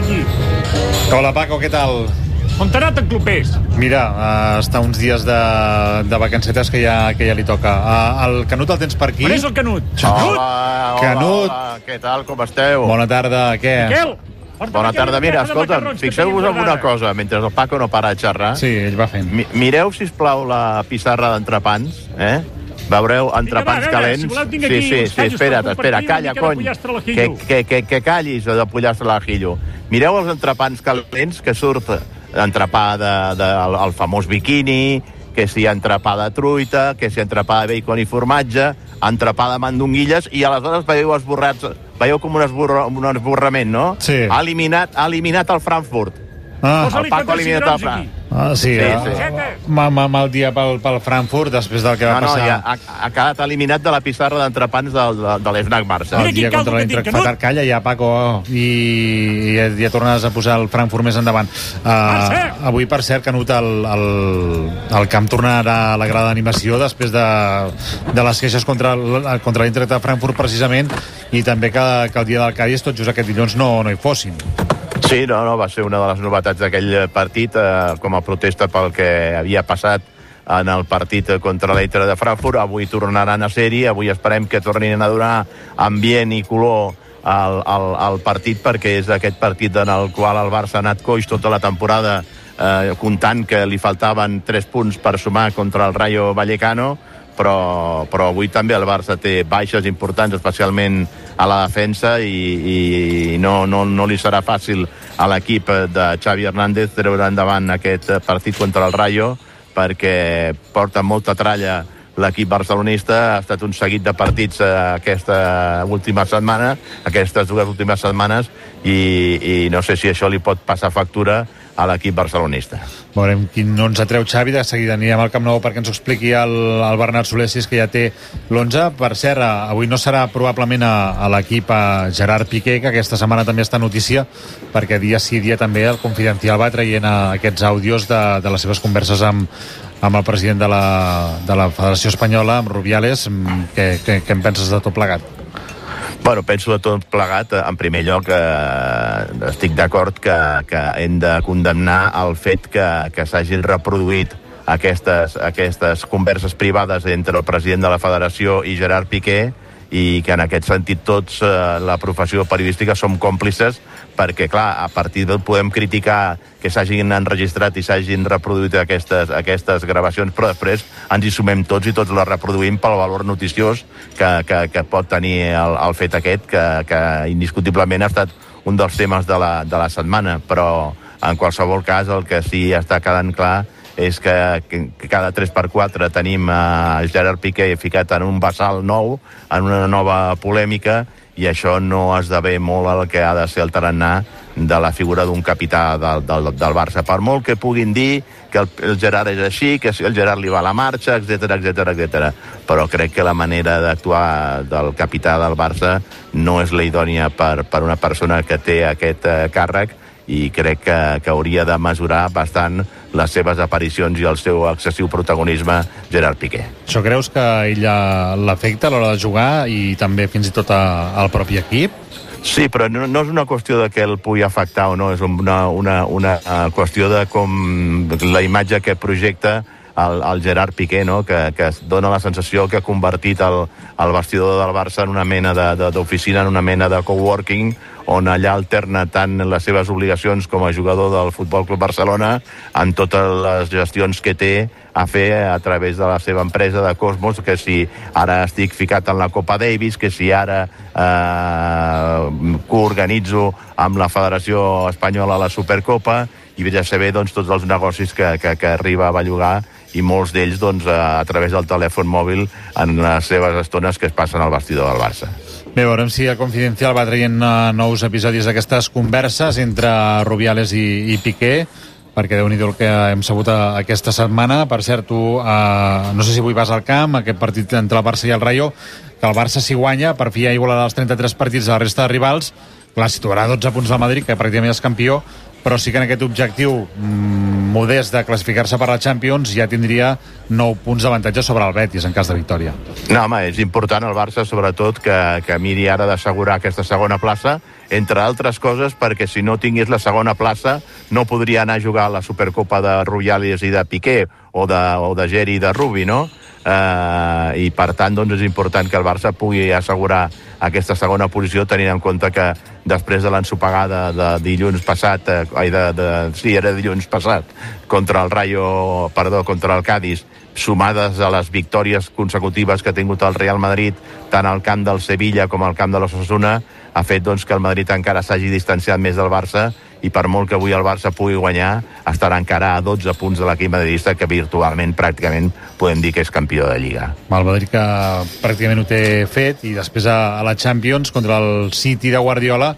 aquí. Hola, Paco, què tal? On t'ha anat en Clopés? Mira, uh, està uns dies de, de vacancetes que ja, que ja li toca. Uh, el Canut el tens per aquí? On és el Canut? Canut! Hola, hola, Canut. hola, què tal, com esteu? Bona tarda, què? Miquel! porta'm Bona tarda. Mira, escolta, fixeu-vos en una cosa, mentre el Paco no para de xerrar. Sí, ell va fent. Mi mireu, si plau la pissarra d'entrepans, eh? Veureu entrepans Vinga, va, calents. si voleu sí, sí, sí, espera't, per espera, compartir, una calla, cony. Que, que, que, que callis de pollastre a l'ajillo. Mireu els entrepans calents que surt entrepà de, de, el, el famós biquini, que si entrepà de truita, que si entrepà de bacon i formatge, entrepà de mandonguilles, i aleshores veieu esborrats, veieu com un, esborra, un esborrament, no? Sí. Ha eliminat, ha eliminat el Frankfurt. Ah, el Paco cigrons Fran. aquí. ah sí, Sí, eh? sí. Ma, ma, mal dia pel, pel Frankfurt després del que va No, no, passar. ja ha, ha quedat eliminat de la pissarra d'entrepans del, de, de l'Snac Barça. Mira el dia contra l'Eintracht. Fatar. Calla ja, Paco, i, i ja, ja tornes a posar el Frankfurt més endavant. Uh, avui, per cert, Canut, el, el, el camp tornarà a la grada d'animació després de, de les queixes contra, el- contra l'Eintracht de Frankfurt, precisament, i també que, que el dia del Cádiz, tot just aquest dilluns, no, no hi fossin. Sí, no, no, va ser una de les novetats d'aquell partit, eh, com a protesta pel que havia passat en el partit contra l'Eintracht de Frankfurt. Avui tornaran a ser-hi, avui esperem que tornin a donar ambient i color al, al, al partit, perquè és aquest partit en el qual el Barça ha anat coix tota la temporada, eh, comptant que li faltaven 3 punts per sumar contra el Rayo Vallecano, però, però avui també el Barça té baixes importants, especialment a la defensa, i, i no, no, no li serà fàcil a l'equip de Xavi Hernández treure endavant aquest partit contra el Rayo, perquè porta molta tralla l'equip barcelonista, ha estat un seguit de partits eh, aquesta última setmana, aquestes dues últimes setmanes, i, i no sé si això li pot passar factura a l'equip barcelonista. Veurem quin no ens atreu Xavi, de seguida anirem al Camp Nou perquè ens ho expliqui el, el Bernat Soler, que ja té l'11. Per cert, eh, avui no serà probablement a, a l'equip a Gerard Piqué, que aquesta setmana també està notícia, perquè dia sí dia també el Confidencial va traient eh, aquests àudios de, de les seves converses amb, amb el president de la, de la Federació Espanyola, amb Rubiales. Què, què, què en penses de tot plegat? Bueno, penso de tot plegat, eh, en primer lloc, eh, estic d'acord que, que hem de condemnar el fet que, que s'hagin reproduït aquestes, aquestes converses privades entre el president de la federació i Gerard Piqué i que en aquest sentit tots, eh, la professió periodística, som còmplices perquè, clar, a partir del podem criticar que s'hagin enregistrat i s'hagin reproduït aquestes, aquestes gravacions, però després ens hi sumem tots i tots les reproduïm pel valor noticiós que, que, que pot tenir el, el fet aquest, que, que indiscutiblement ha estat un dels temes de la, de la setmana, però en qualsevol cas el que sí està quedant clar és que, que, cada 3x4 tenim a Gerard Piqué ficat en un vessal nou, en una nova polèmica, i això no esdevé molt el que ha de ser el tarannà de la figura d'un capità del, del, del Barça. Per molt que puguin dir que el, el Gerard és així, que el Gerard li va a la marxa, etc etc etc. Però crec que la manera d'actuar del capità del Barça no és la idònia per, per una persona que té aquest eh, càrrec i crec que, que hauria de mesurar bastant les seves aparicions i el seu excessiu protagonisme Gerard Piqué. Això creus que ella l'afecta a l'hora de jugar i també fins i tot a, al propi equip? Sí, però no, no és una qüestió de que el pugui afectar o no, és una, una, una qüestió de com la imatge que projecta el, el Gerard Piqué, no? que, que dona la sensació que ha convertit el, el vestidor del Barça en una mena d'oficina, en una mena de coworking, on allà alterna tant les seves obligacions com a jugador del Futbol Club Barcelona en totes les gestions que té a fer a través de la seva empresa de Cosmos, que si ara estic ficat en la Copa Davis, que si ara eh, coorganitzo amb la Federació Espanyola la Supercopa, i vés a saber doncs, tots els negocis que, que, que arriba a bellugar i molts d'ells doncs, a, a través del telèfon mòbil en les seves estones que es passen al vestidor del Barça. Bé, veurem si el Confidencial va traient uh, nous episodis d'aquestes converses entre Rubiales i, i Piqué, perquè déu nhi el que hem sabut uh, aquesta setmana. Per cert, tu, uh, no sé si avui vas al camp, aquest partit entre el Barça i el Rayo, que el Barça si guanya, per fi ja igualarà els 33 partits a la resta de rivals, clar, situarà 12 punts del Madrid, que pràcticament és campió, però sí que en aquest objectiu mm, modest de classificar-se per la Champions ja tindria 9 punts d'avantatge sobre el Betis en cas de victòria. No, home, és important el Barça, sobretot, que, que miri ara d'assegurar aquesta segona plaça, entre altres coses, perquè si no tingués la segona plaça no podria anar a jugar a la Supercopa de Rubiales i de Piqué, o de, o de Geri i de Rubi, no? eh, i per tant doncs, és important que el Barça pugui assegurar aquesta segona posició tenint en compte que després de l'ensopegada de dilluns passat, eh, ai, de, de, sí, era dilluns passat, contra el Rayo, perdó, contra el Cádiz, sumades a les victòries consecutives que ha tingut el Real Madrid, tant al camp del Sevilla com al camp de l'Ossassuna, ha fet doncs, que el Madrid encara s'hagi distanciat més del Barça i per molt que avui el Barça pugui guanyar, estarà encara a 12 punts de l'equip madridista, que virtualment, pràcticament, podem dir que és campió de Lliga. El Madrid que pràcticament ho té fet i després a, a la Champions contra el City de Guardiola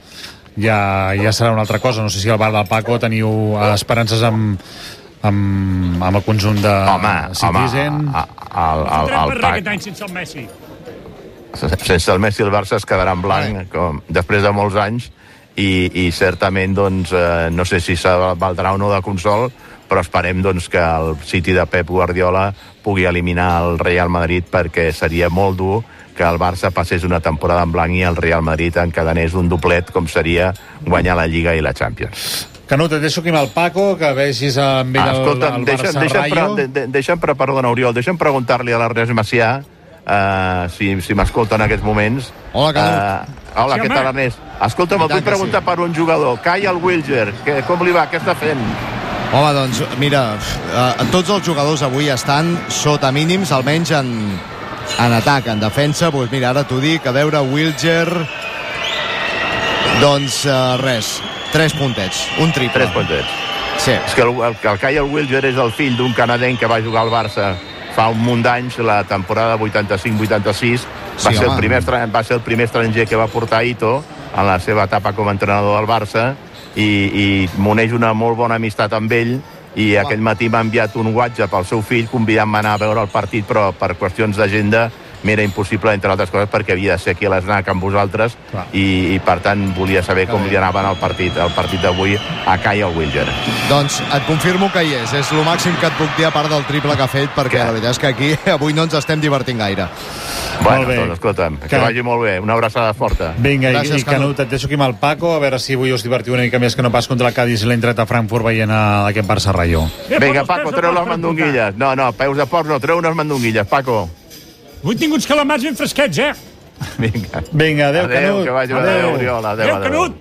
ja, ja serà una altra cosa. No sé si al bar del Paco teniu esperances amb, amb, amb el conjunt de Home, Citizen. home, el, el, el, per el, aquest any sense el Messi. sense el Messi el Barça es quedarà en blanc com, després de molts anys i, i certament doncs, eh, no sé si se valdrà o no de consol però esperem doncs, que el City de Pep Guardiola pugui eliminar el Real Madrid perquè seria molt dur que el Barça passés una temporada en blanc i el Real Madrid encadenés un doblet com seria guanyar la Lliga i la Champions. Canut, et deixo aquí amb el Paco, que vegis amb ell Ah, el, escolta'm, el deixa'm, Barça deixa'm, Rayo. de, de, deixa'm pre perdona, Oriol, deixa'm preguntar-li a l'Ernest Macià uh, si, si m'escolta en aquests moments. Hola, Canut. Uh, hola, Sí, què tal, Ernest? Escolta'm, et tant vull preguntar sí. per un jugador, Kyle Wilger, que, com li va, què està fent? Home, doncs, mira, eh, tots els jugadors avui estan sota mínims, almenys en, en atac, en defensa. Doncs mira, ara t'ho dic, a veure, Wilger... Doncs eh, res, tres puntets, un triple. Tres puntets. Sí. És que el, el, el Kyle Wilger és el fill d'un canadenc que va jugar al Barça fa un munt d'anys, la temporada 85-86. Va, Sí, ser el primer, va ser el primer estranger que va portar Ito en la seva etapa com a entrenador del Barça i, i m'uneix una molt bona amistat amb ell i Home. aquell matí m'ha enviat un WhatsApp al seu fill convidant-me a anar a veure el partit però per qüestions d'agenda m'era impossible, entre altres coses, perquè havia de ser aquí a l'ESNAC amb vosaltres Clar. i, i, per tant, volia saber com li anaven al partit, el partit d'avui a Kyle Wilger. Doncs et confirmo que hi és. És el màxim que et puc dir a part del triple que ha fet, perquè Què? la veritat és que aquí avui no ens estem divertint gaire. Bueno, bé. doncs escolta'm, que, Que- vagi molt bé. Una abraçada forta. Vinga, i, Gràcies, i Canut, et deixo aquí amb el Paco, a veure si avui us divertiu una mica més que no pas contra el Cádiz i l'hem tret a Frankfurt veient a aquest Barça-Rayo. Eh, Vinga, Paco, treu les mandonguilles. No, no, peus de porc no, treu unes mandonguilles, Paco. Avui tinc uns calamars ben fresquets, eh? Vinga. Vinga, adeu, Adéu, Canut. que vagi. Adéu, Oriol. Adéu, Adéu, adéu. Canut.